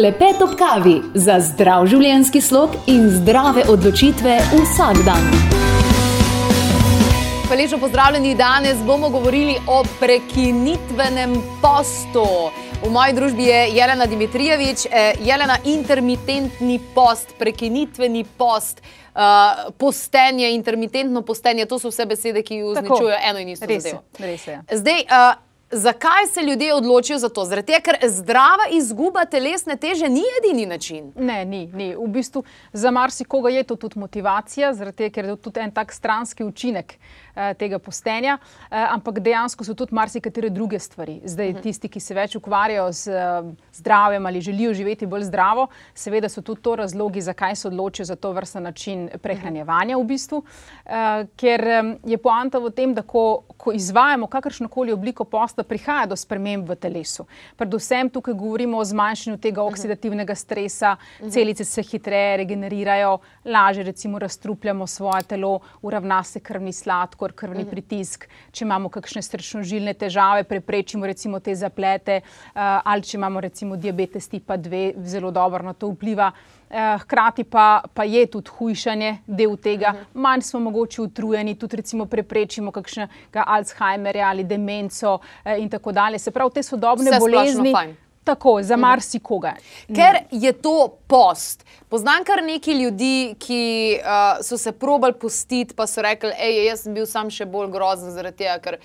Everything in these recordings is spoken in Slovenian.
Klepet ob kavi za zdrav življenjski slog in zdrave odločitve vsak dan. Hvaležno pozdravljeni. Danes bomo govorili o prekinitvenem postu. V moji družbi je Jelena Dimitrijevič, eh, Jelena intermitentni post, prekinitveni post, uh, postenje, intermitentno postenje. To so vse besede, ki označujejo eno in isto Res je, zadevo. res je. Zdaj, uh, zakaj se ljudje odločijo za to? Zaradi tega, ker zdrava izguba telesne teže ni edini način. Ne, ni, ni. V bistvu za marsikoga je to tudi motivacija, zaradi tega, ker je to tudi en tak stranski učinek eh, tega postenja, eh, ampak dejansko so tudi marsikatere druge stvari. Zdaj, tisti, ki se več ukvarjajo z eh, zdravjem ali želijo živeti bolj zdravo, seveda so tudi to razlogi, zakaj se odločijo za to vrsten način prehranjevanja v bistvu. Eh, ker je poanta v tem, da ko, ko izvajamo kakršno koli obliko posta, prihaja do sprememb v telesu. Predvsem tukaj govorimo o zmanjšanju tega oksidativnega stresa, celice se hitreje regenerirajo, lažje recimo razstrupljamo svoje telo, uravna se krvni sladkor, krvni pritisk. Če imamo kakšne srčno-žilne težave, preprečimo recimo te zaplete, eh, ali če imamo recimo diabetes tipa 2, zelo dobro na to vpliva. Eh, Hkrati pa, pa je tudi hujšanje del tega, manj smo mogoče utrujeni, tudi recimo preprečimo kakšnega Alzheimerja ali demenco eh, in tako dalje. Se pravi, te sodobne Vse bolezni. fajn. Tako, za marsikoga. Ker je to post. Poznam kar nekaj ljudi, ki uh, so se probali pustiti, pa so rekli, hej, jaz sem bil sam še bolj grozen zaradi tega, ker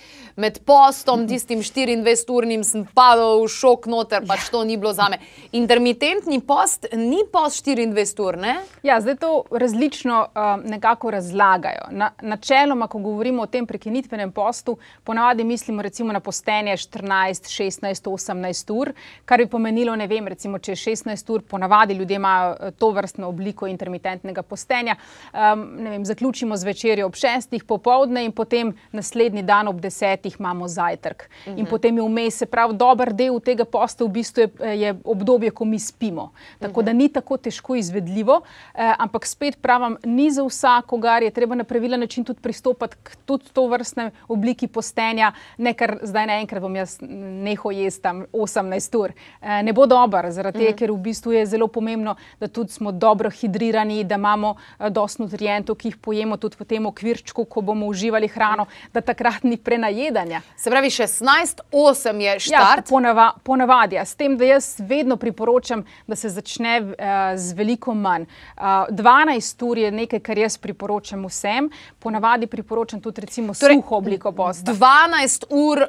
med postom, tistim 24-urnim, sem padel v šok noter, pač to ni bilo za me. Intermitentni post ni post 24 ur, ne? Ja, zdaj to različno uh, nekako razlagajo. Na, načeloma, ko govorimo o tem prekinitvenem postu, ponavadi mislimo recimo na postenje 14, 16, 18 ur, kar bi pomenilo, ne vem, recimo, če je 16 ur, ponavadi ljudje imajo eh, to vrstno obliko intermitentnega postenja. Um, vem, zaključimo z večerjo ob 6, popovdne in potem naslednji dan ob 10 imamo zajtrk. Uh -huh. In potem je vmes, se pravi, dober del tega posta v bistvu je, je obdobje, ko mi spimo. Tako da ni tako težko izvedljivo, eh, ampak spet pravim, ni za vsakogar, je treba na pravilen način tudi pristopati k tudi to vrstne obliki postenja, ne kar zdaj naenkrat bom jaz nehal jesti tam 18 ur. Eh, ne bo dobro, zaradi tega, ker v bistvu je zelo pomembno, da tudi smo dobro hidrirani, da imamo eh, dosti nutrientov, ki jih pojemo tudi v tem okvirčku, ko bomo uživali hrano, da takrat ni prenajedanja. Se pravi, 16-8 je Ja, štart. ponava, ponavadi, ja. s tem, da jaz vedno priporočam, da se začne uh, z veliko manj. Uh, 12 ur je nekaj, kar jaz priporočam vsem, ponavadi priporočam tudi recimo torej, suho obliko posta. 12 ur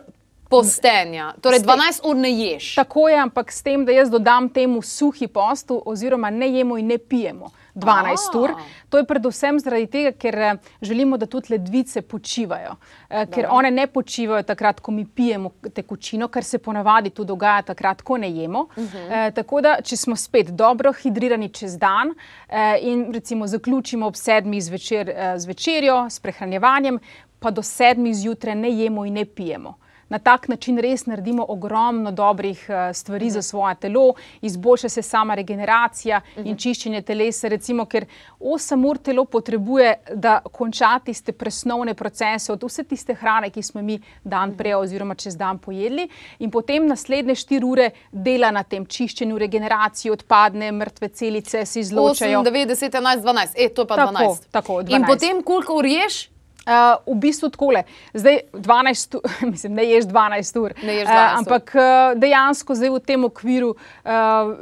postenja, torej 12 ur ne ješ. Tako je, ampak s tem, da jaz dodam temu suhi postu, oziroma ne jemo in ne pijemo 12 A. ur. To je predvsem zaradi tega, ker eh, želimo, da tudi ledvice počivajo. Eh, Ker one ne počivajo takrat, ko mi pijemo tekočino, kar se ponavadi tudi dogaja takrat, ko ne jemo. Uh -huh. Tako da, če smo spet dobro hidrirani čez dan eh, in recimo zaključimo ob sedmih zvečer eh, z večerjo, s prehranjevanjem, pa do sedmih zjutraj ne jemo in ne pijemo. Na tak način res naredimo ogromno dobrih eh, stvari za svoje telo, izboljša se sama regeneracija in čiščenje telesa. Recimo, ker 8 ur telo potrebuje, da konča tiste presnovne procese od vse tiste hrane, ki smo mi dan prej oziroma čez dan pojedli, in potem naslednje 4 ure dela na tem čiščenju, regeneraciji, odpadne mrtve celice se 8, izločajo. 9, 10, 11, 12, e, to je pa Tako, 12. tako, In 12. potem koliko ur ješ? Uh, v bistvu tako le. Zdaj 12, ur- mislim, ne ješ 12 ur. Ne ješ Eh, 12 ur. ampak uh, dejansko zdaj v tem okviru, uh,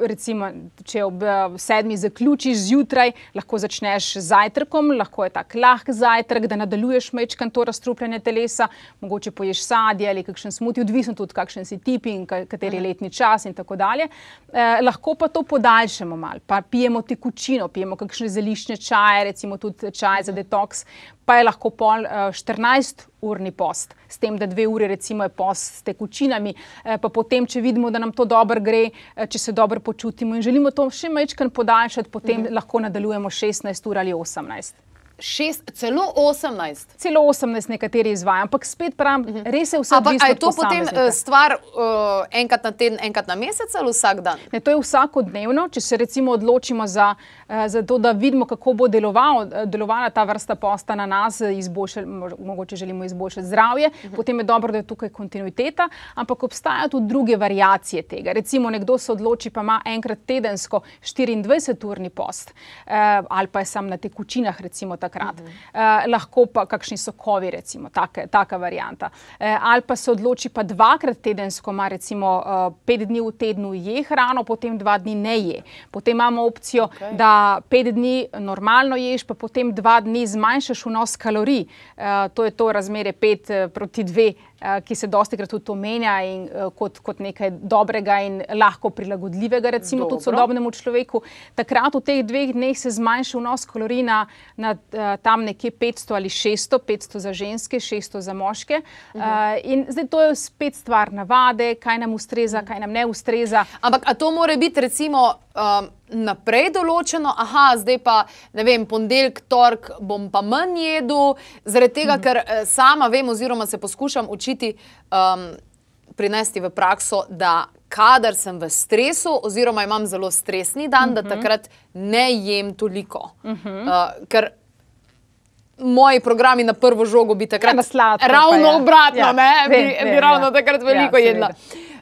recimo, če ob uh, sedmi zaključiš zjutraj, lahko začneš z zajtrkom, lahko je tak lahk zajtrk, da nadaljuješ mečkan to razstrupljanje telesa, mogoče poješ sadje ali kakšen smuti, odvisno tudi kakšen si tip in ka- kateri je letni čas in tako dalje. Eh, lahko pa to podaljšamo malo, pa pijemo tekočino, pijemo kakšne zeliščne čaje, recimo tudi čaj za detoks, pa je lahko pol uh, 14-urni post, s tem, da dve uri recimo je post s tekočinami, eh, pa potem, če vidimo, da nam to dobro gre, eh, če se dobro počutimo in želimo to še majčkan podaljšati, potem uh -huh. lahko nadaljujemo 16 ur ali 18. šest, celo 18. Celo 18 nekateri izvajajo, ampak spet pravim, res je vse Ampak odvisno a je to potem eh, stvar uh, enkrat na teden, enkrat na mesec ali vsak dan? Ne, to je vsakodnevno, če se recimo odločimo za, eh, za to, da vidimo, kako bo deloval, delovala ta vrsta posta na nas, izboljšali- mogoče želimo izboljšati zdravje, potem je dobro, da je tukaj kontinuiteta, ampak obstajajo tudi druge variacije tega. Recimo nekdo se odloči, pa ima enkrat tedensko 24-urni post eh, ali pa je sam na tekočinah, recimo takrat. Eh, lahko pa kakšni sokovi, recimo take, taka varianta. Eh, ali pa se odloči pa dvakrat tedensko, ima recimo eh, pet dni v tednu je hrano, potem dva dni ne je. Potem imamo opcijo, okay. da pet dni normalno ješ, pa potem dva dni zmanjšaš vnos kalorij. Eh, to je to razmerje pet eh, proti dve, ki se dosti krat tudi omenja in, eh, kot, kot nekaj dobrega in lahko prilagodljivega, recimo tudi Dobro. sodobnemu človeku. Takrat v teh dveh dneh se zmanjša vnos kalorij na, eh, tam nekje 500 ali 600, 500 za ženske, 600 za moške. Uh -huh. In zdaj to je spet stvar navade, kaj nam ustreza, kaj nam ne ustreza. Ampak a to mora biti recimo um, naprej določeno, aha, zdaj pa ne vem, ponedeljek, torek bom pa manj jedel, zaradi tega, ker eh, sama vem, oziroma se poskušam učiti. Um, Prinesti v prakso, da kadar sem v stresu, oziroma imam zelo stresni dan, uh -huh. da takrat ne jem toliko. Uh -huh. uh, ker moji programi na prvo žogo bi takrat Ja, sladko ravno ja. obratno, Ja, ne, bi, vem, bi vem, ravno ja. takrat Ja, veliko seveda.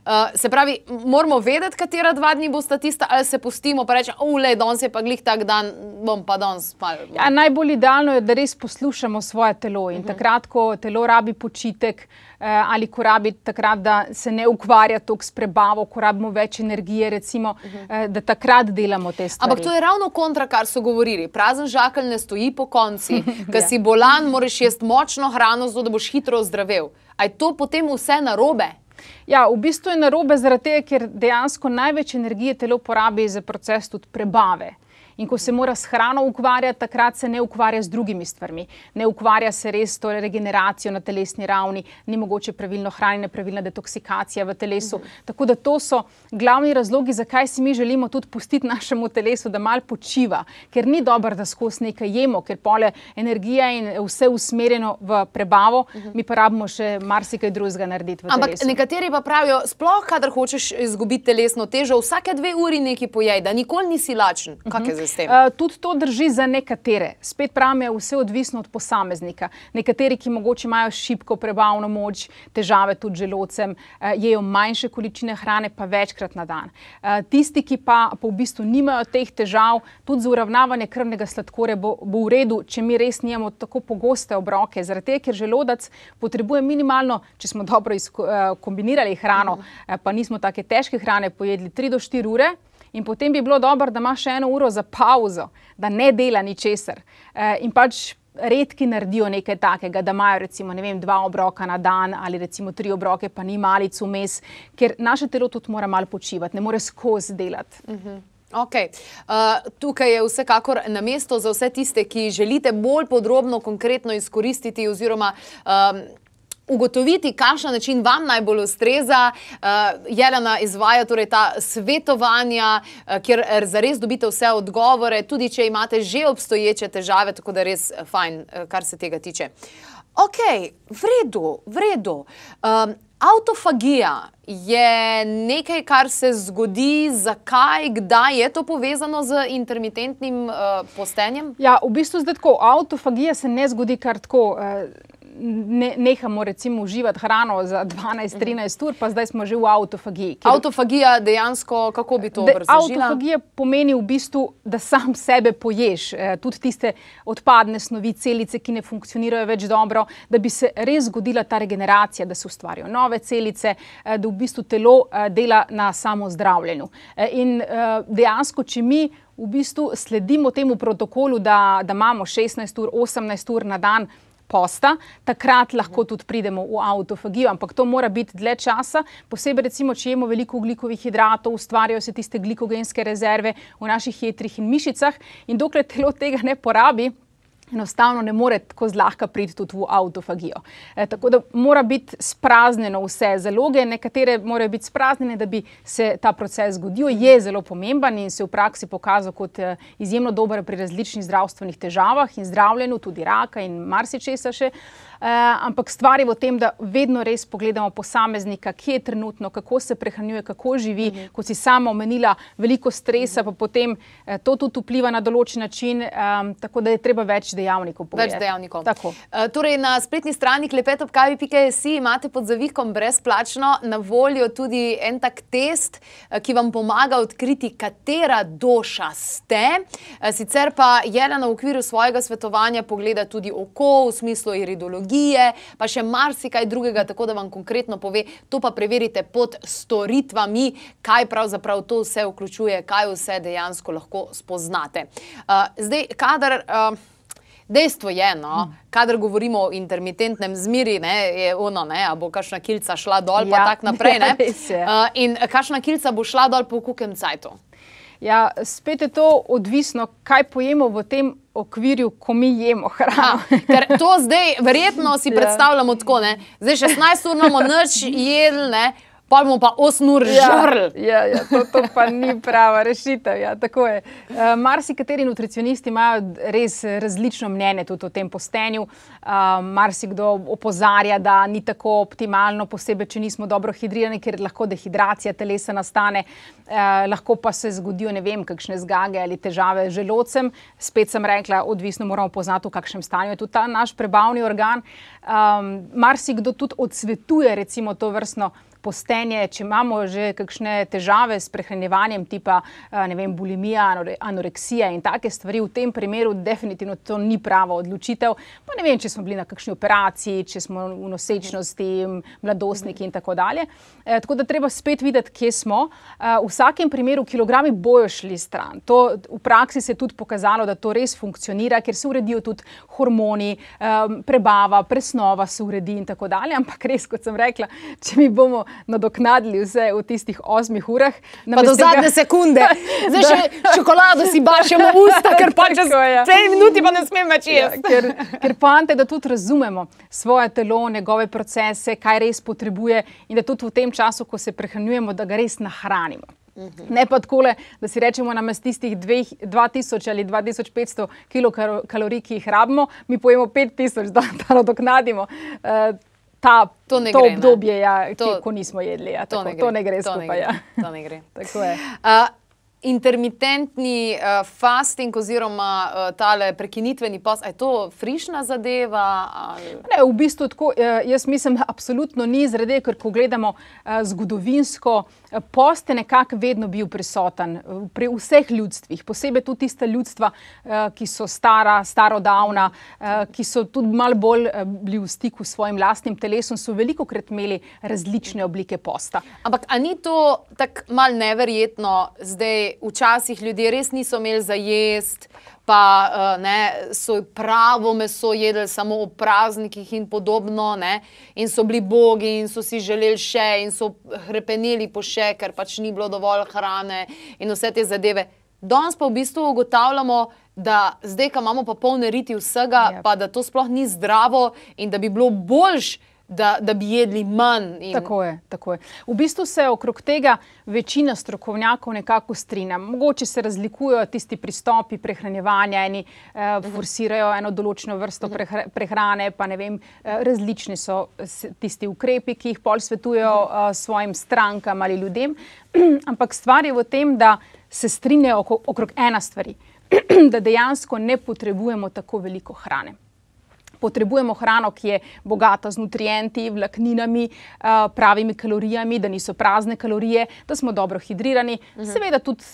Uh, se pravi, moramo vedeti, katera dva dni bosta tista, ali se pustimo in rečemo, ule, danes je pa glih tak dan, bom pa danes malo. Ja, najbolj idealno je, da res poslušamo svoje telo in uh -huh. takrat, ko telo rabi počitek eh, ali ko rabi takrat, da se ne ukvarja toliko s prebavo, ko rabimo več energije, recimo, uh -huh. eh, da takrat delamo te stvari. Ampak to je ravno kontra, kar so govorili. Prazen žakelj ne stoji po konci. Ker Ja. si bolan, moraš jesti močno hrano, zato da boš hitro ozdravel. A je to potem vse narobe? Ja, v bistvu je narobe zaradi tega, ker dejansko največ energije telo porabi za proces tudi prebave. In ko se mora s hrano ukvarjati, takrat se ne ukvarja z drugimi stvarmi. Ne ukvarja se res s to regeneracijo na telesni ravni, ni mogoče pravilno hranjenje, pravilna detoksikacija v telesu. Mhm. Tako da to so glavni razlogi, zakaj si mi želimo tudi pustiti našemu telesu, da mal počiva. Ker ni dobro, da skozi nekaj jemo, ker pole energija in vse usmerjeno v prebavo, mi pa rabimo še marsikaj drugega narediti. Ampak telesu. nekateri pa pravijo, sploh kadar hočeš izgubiti telesno težo, vsake dve uri nekaj pojej, da nikoli nisi lačen. Kaj zdaj s tem? Uh, tudi to drži za nekatere. Spet pravim, je vse odvisno od posameznika. Nekateri, ki mogoče imajo šibko prebavno moč, težave tudi želodcem, uh, jejo manjše količine hrane, pa večkrat na dan. Uh, tisti, ki pa, pa v bistvu nimajo teh težav, tudi za uravnavanje krvnega sladkorja bo, bo v redu, če mi res nimamo tako pogoste obroke. Zaradi tega, ker želodec potrebuje minimalno, če smo dobro izko, uh, kombinirali hrano, uh, pa nismo take težke hrane pojedli 3 do 4 ure. In potem bi bilo dobro, da ima še eno uro za pauzo, da ne dela ničesar. E, in pač redki naredijo nekaj takega, da imajo recimo vem, dva obroka na dan ali recimo tri obroke, pa ni malic vmes, ker naše telo tudi mora malo počivati, ne more skozi delati. Okay. Uh, tukaj je vsekakor na mesto za vse tiste, ki želite bolj podrobno, konkretno izkoristiti oziroma um, ugotoviti, kakšen način vam najbolj ustreza. Uh, Jelena izvaja torej ta svetovanja, uh, kjer zares dobite vse odgovore, tudi če imate že obstoječe težave, tako da res eh, fajn, uh, kar se tega tiče. Ok, v redu, v redu. Um, Autofagija je nekaj, kar se zgodi, zakaj, kdaj je to povezano z intermitentnim uh, postenjem? Ja, v bistvu zdaj tako, autofagija se ne zgodi kar tako. Uh, Ne, nehamo recimo uživati hrano za 12-13 ur, pa zdaj smo že v autofagiji. kjer- Autofagija dejansko, kako bi to obrazložila? Autofagija pomeni v bistvu, da sam sebe poješ, eh, tudi tiste odpadne snovi, celice, ki ne funkcionirajo več dobro, da bi se res zgodila ta regeneracija, da se ustvarijo nove celice, eh, da v bistvu telo eh, dela na samozdravljenju. Eh, In eh, dejansko, če mi v bistvu sledimo temu protokolu, da, da imamo 16 ur, 18 ur na dan. Posta, takrat lahko tudi pridemo v autofagijo, ampak to mora biti dlje časa. Posebej, recimo, če jemo veliko ugljikovih hidratov, ustvarjajo se tiste glikogenske rezerve v naših jetrih in mišicah, in dokler telo tega ne porabi, enostavno ne more tako zlahka priti tudi v autofagijo. E, tako da mora biti spraznjeno vse zaloge, nekatere morajo biti spraznjene, da bi se ta proces zgodil. Je zelo pomemben in se v praksi pokazal kot e, izjemno dober pri različnih zdravstvenih težavah in zdravljenju, tudi raka in marsičesa še. Uh, ampak stvar je v tem, da vedno res pogledamo posameznika, kje je trenutno, kako se prehranjuje, kako živi. Uh mhm. -huh. Kot si sama omenila, veliko stresa, uh -huh. pa potem uh, to tudi vpliva na določen način, um, tako da je treba več dejavnikov pogledati. Več dejavnikov. Uh, torej, na spletni strani klepetopkavi.js imate pod zavikom brezplačno na voljo tudi en tak test, uh, ki vam pomaga odkriti, katera doša ste. Sicer pa Jelena v okviru svojega svetovanja pogleda tudi oko v smislu iridologije tehnologije, pa še marsikaj drugega, tako da vam konkretno pove, to pa preverite pod storitvami, kaj pravzaprav to vse vključuje, kaj vse dejansko lahko spoznate. Uh, zdaj, kadar. Uh, Dejstvo je, no, kadar govorimo o intermitentnem zmiri, ne, je ono, ne, bo kakšna kilca šla dol, ja, pa tako naprej. Ne, uh, in kakšna kilca bo šla dol po kukem cajtu. Ja, spet je to odvisno, kaj pojemo v tem okvirju, ko mi jemo hrano. Ha, ker to zdaj, verjetno si ja. predstavljamo tako, ne? zdaj 16 ur imamo noč jedli pa bomo pa 8 ur ja, žrli. Ja, ja, to, to pa ni prava rešitev. Ja, uh, marsikateri nutricionisti imajo res različno mnenje tudi o tem postenju. Uh, marsikdo opozarja, da ni tako optimalno, posebej, če nismo dobro hidrirani, ker lahko dehidracija telesa nastane, uh, lahko pa se zgodijo ne vem, kakšne zgage ali težave z želodcem. Spet sem rekla, odvisno moramo poznati, v kakšnem stanju je tudi ta naš prebavni organ. Um, marsikdo tudi odsvetuje recimo to vrstno postenje, če imamo že kakšne težave s prehranjevanjem, tipa vem, bulimija, anoreksija in take stvari, v tem primeru definitivno to ni prava odločitev. Pa ne vem, če smo bili na kakšni operaciji, če smo v nosečnosti, mladostniki in tako dalje. E, tako da treba spet videti, kje smo. E, v vsakem primeru kilogrami bojo šli stran. To v praksi se je tudi pokazalo, da to res funkcionira, ker se uredijo tudi hormoni, e, prebava, presnova se uredi in tako dalje. Ampak res, kot sem rekla, če mi bomo nadoknadili vse v tistih osmih urah. Pa do zadnje tega... sekunde, zdaj še čokolado si bašemo v usta, ker pač čez dve minuti pa ne smem več ja, jesti. Ja, ker ker pante, da tudi razumemo svoje telo, njegove procese, kaj res potrebuje in da tudi v tem času, ko se prehranjujemo, da ga res nahranimo. Uhum. Ne pa tako, da si rečemo, da nas tistih 2000 ali 2500 kilokalorij, ki jih rabimo, mi pojemo 5000, da nadoknadimo. Uh, ta, to, to gre, obdobje, ja, to, ki, ko nismo jedli. Ja, to, tako, ne to ne gre skupaj. Ja. To ne gre. tako je. Uh, intermitentni uh, fasting oziroma uh, tale prekinitveni post, je to frišna zadeva? Ne, v bistvu tako, uh, jaz mislim, da absolutno ni zrede, ker ko gledamo uh, zgodovinsko, post je nekako vedno bil prisoten pri vseh ljudstvih, posebej tudi tiste ljudstva, uh, ki so stara, starodavna, uh, ki so tudi malo bolj uh, bili v stiku s svojim lastnim telesom, so veliko krat imeli različne oblike posta. Ampak ali ni to tako mal neverjetno zdaj? Včasih ljudje res niso imeli za jesti, pa uh, ne, so pravo meso jedli samo ob praznikih in podobno, ne, in so bili bogi in so si želeli še in so hrepenili po še, ker pač ni bilo dovolj hrane in vse te zadeve. Danes pa v bistvu ugotavljamo, da zdaj, ko imamo pa polne riti vsega, yep. pa da to sploh ni zdravo in da bi bilo boljše da, da bi jedli manj. In... Tako, je, tako je. V bistvu se okrog tega večina strokovnjakov nekako strinja. Mogoče se razlikujejo tisti pristopi prehranjevanja, eni eh, mhm. forsirajo eno določeno vrsto mhm. prehrane, pa ne vem, eh, različni so tisti ukrepi, ki jih pol svetujejo mhm. eh, svojim strankam ali ljudem. Ampak stvar je v tem, da se strinjajo okrog ena stvari. Da dejansko ne potrebujemo tako veliko hrane potrebujemo hrano, ki je bogata z nutrienti, vlakninami, eh, pravimi kalorijami, da niso prazne kalorije, da smo dobro hidrirani. Mhm. Seveda tudi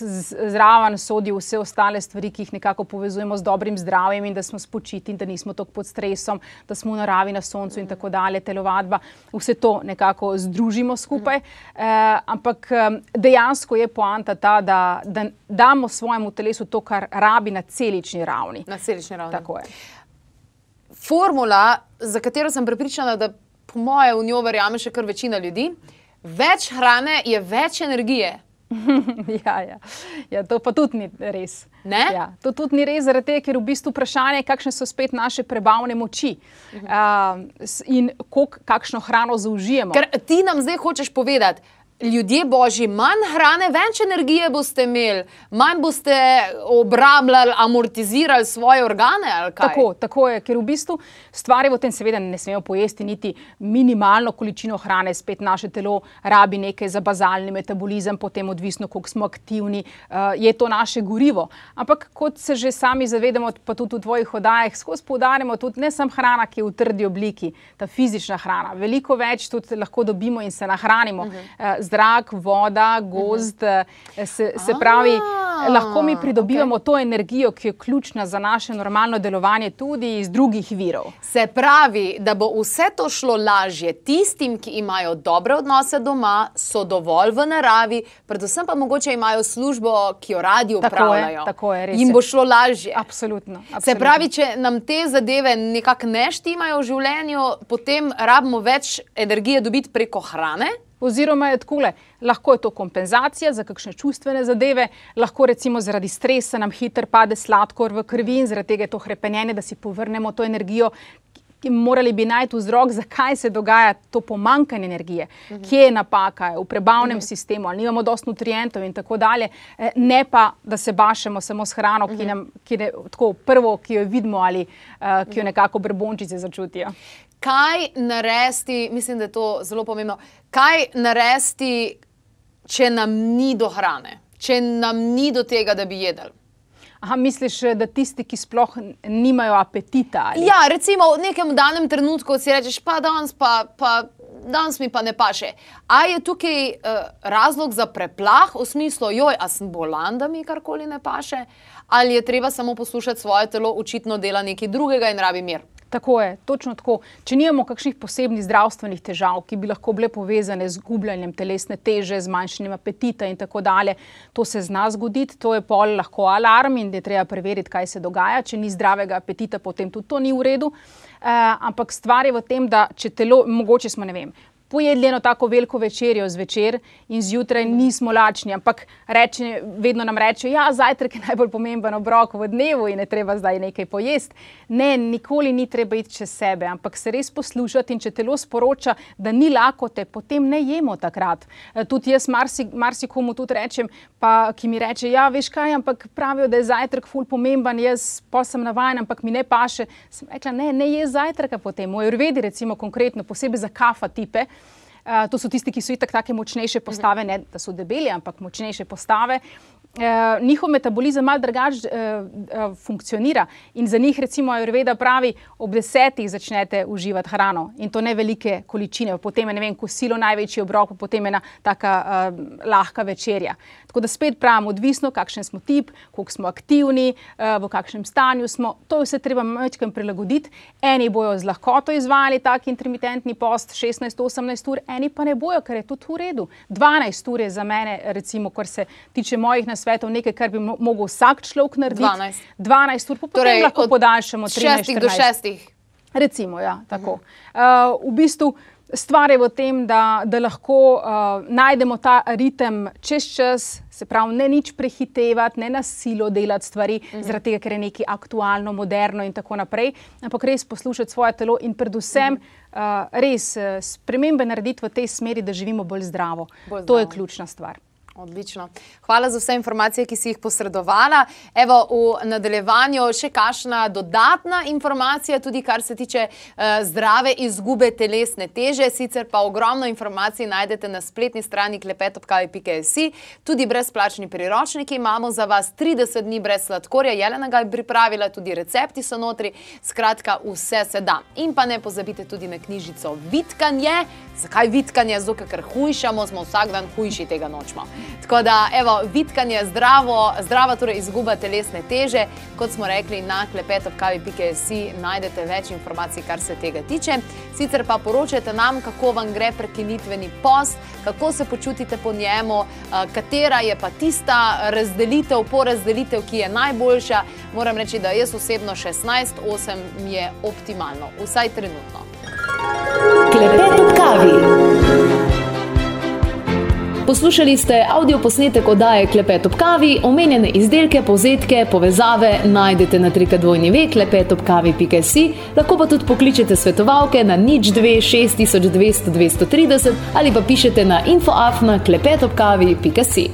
zraven sodijo vse ostale stvari, ki jih nekako povezujemo z dobrim zdravjem in da smo spočiti in da nismo tako pod stresom, da smo v naravi na soncu in mhm. tako dalje, telovadba. Vse to nekako združimo skupaj. Mhm. Eh, ampak dejansko je poanta ta, da, da damo svojemu telesu to, kar rabi na celični ravni. Na celični ravni. Tako je formula, za katero sem prepričana, da po mojem v njo verjame še kar večina ljudi. Več hrane je več energije. ja, ja. ja, to pa tudi ni res. Ne? Ja, to tudi ni res, zaradi tega, ker v bistvu vprašanje je, kakšne so spet naše prebavne moči uh -huh. uh, in kolik, kakšno hrano zaužijemo. Ker ti nam zdaj hočeš povedati. Ljudje božji, manj hrane, več energije boste imeli, manj boste obrabljali, amortizirali svoje organe. Tako, tako je, ker v bistvu stvari v tem, seveda, ne smemo pojesti niti minimalno količino hrane, spet naše telo rabi nekaj za bazalni metabolizem, potem odvisno, koliko smo aktivni, uh, je to naše gorivo. Ampak kot se že sami zavedamo, pa tudi v tvojih oddajah, skozi poudarjamo tudi ne samo hrana, ki je v trdi obliki, ta fizična hrana. Veliko več tudi lahko dobimo in se nahranimo. Uh -huh. Zrak, voda, gozd, uh -huh. se, se pravi, lahko mi pridobivamo okay. to energijo, ki je ključna za naše normalno delovanje, tudi iz drugih virov. Se pravi, da bo vse to šlo lažje tistim, ki imajo dobre odnose doma, so dovolj v naravi, predvsem pa mogoče imajo službo, ki jo radi upravljajo. Tako je, tako je Jim bo šlo lažje. Absolutno, absolutno. Se pravi, če nam te zadeve nekako ne štimajo v življenju, potem rabimo več energije dobiti preko hrane. Oziroma, je tako, lahko je to kompenzacija za kakšne čustvene zadeve, lahko recimo zaradi stresa nam hitro pade sladkor v krvi in zaradi tega je to hrepenjenje, da si povrnemo to energijo. Morali bi najti vzrok, zakaj se dogaja to pomankanje energije, uh -huh. kje je napaka, v prebavnem uh -huh. sistemu, ali nimamo dovolj nutrientov in tako dalje. Ne pa, da se bašemo samo s hrano, uh -huh. ki nam ki je tako prvo, ki jo vidimo ali uh, ki jo nekako brbončice začutijo kaj narediti, mislim, da je to zelo pomembno, kaj narediti, če nam ni do hrane, če nam ni do tega, da bi jedli. Aha, misliš, da tisti, ki sploh nimajo apetita? Ali? Ja, recimo v nekem danem trenutku si rečeš, pa danes, pa, pa, danes mi pa ne paše. A je tukaj uh, razlog za preplah v smislu, joj, a sem bolan, da mi karkoli ne paše, ali je treba samo poslušati svoje telo, očitno dela nekaj drugega in rabi mir. Tako je, točno tako. Če nimamo kakšnih posebnih zdravstvenih težav, ki bi lahko bile povezane z gubljanjem telesne teže, zmanjšanjem apetita in tako dalje, to se zna zgoditi, to je pol lahko alarm in je treba preveriti, kaj se dogaja. Če ni zdravega apetita, potem tudi to ni v redu. Uh, ampak stvar je v tem, da če telo, mogoče smo, ne vem, pojedli eno tako veliko večerjo zvečer in zjutraj nismo lačni, ampak reči, vedno nam rečejo, da ja, je zajtrk najbolj pomemben obrok v dnevu in je treba zdaj nekaj pojesti. Ne, nikoli ni treba iti čez sebe, ampak se res poslušati in če telo sporoča, da ni lakote, potem ne jemo takrat. E, tudi jaz marsikomu marsi rečem, pa, ki mi reče, ja, veš kaj, ampak pravijo, da je zajtrk ful pomemben, jaz pa sem navajen, ampak mi ne paše. Sem rekla, ne, ne je zajtrka potem. Moj urvedi, recimo konkretno, posebej za kafa tipe. Uh, to so tisti, ki so itak take močnejše postave, ne da so debeli, ampak močnejše postave. Uh, njihov metabolizem malo drugače uh, uh, funkcionira in za njih, recimo, Ayurveda pravi, ob desetih začnete uživati hrano in to ne velike količine, potem je ne vem, kosilo največji obrok, potem je ena taka uh, lahka večerja. Tako da spet pravim, odvisno, kakšen smo tip, koliko smo aktivni, uh, v kakšnem stanju smo, to vse treba večkrat prilagoditi. Eni bojo z lahkoto izvajali tak intermitentni post 16-18 ur, eni pa ne bojo, ker je tudi v redu. 12 ur je za mene, recimo, kar se tiče mojih nasvetov, svetov, nekaj, kar bi lahko vsak človek naredil. 12, 12 ur, pa potem torej, lahko podaljšamo 13 do 6. Recimo, ja, tako. Uh, v bistvu stvar je v tem, da, da lahko uh, najdemo ta ritem čez čas, se pravi, ne nič prehitevati, ne na silo delati stvari, uh -huh. zaradi tega, ker je nekaj aktualno, moderno in tako naprej, ampak res poslušati svoje telo in predvsem uh -huh. uh, res uh, spremembe narediti v tej smeri, da živimo bolj zdravo. Bolj zdravo. To je ključna stvar. Odlično. Hvala za vse informacije, ki si jih posredovala. Evo, v nadaljevanju še kakšna dodatna informacija, tudi kar se tiče uh, zdrave izgube telesne teže. Sicer pa ogromno informacij najdete na spletni strani klepetopkavi.si. Tudi brezplačni priročniki imamo za vas 30 dni brez sladkorja. Jelena ga je pripravila, tudi recepti so notri. Skratka, vse se da. In pa ne pozabite tudi na knjižico Vitkanje. Zakaj vitkanje? Zato, ker hujšamo, smo vsak dan hujši tega nočmo. Tako da, evo, vitkanje zdravo, zdrava torej izguba telesne teže. Kot smo rekli, na klepetopkavi.si najdete več informacij, kar se tega tiče. Sicer pa poročajte nam, kako vam gre prekinitveni post, kako se počutite po njemu, katera je pa tista razdelitev, porazdelitev, ki je najboljša. Moram reči, da jaz osebno 16-8 je optimalno, vsaj trenutno. Klepet ob kavi Poslušali ste avdio posnetek oddaje Klepet ob kavi, omenjene izdelke, povzetke, povezave najdete na trikadvojni ve klepetobkavi.si, lahko pa tudi pokličete svetovalke na nič 2 6200 230 ali pa pišete na infoafna klepetobkavi.si.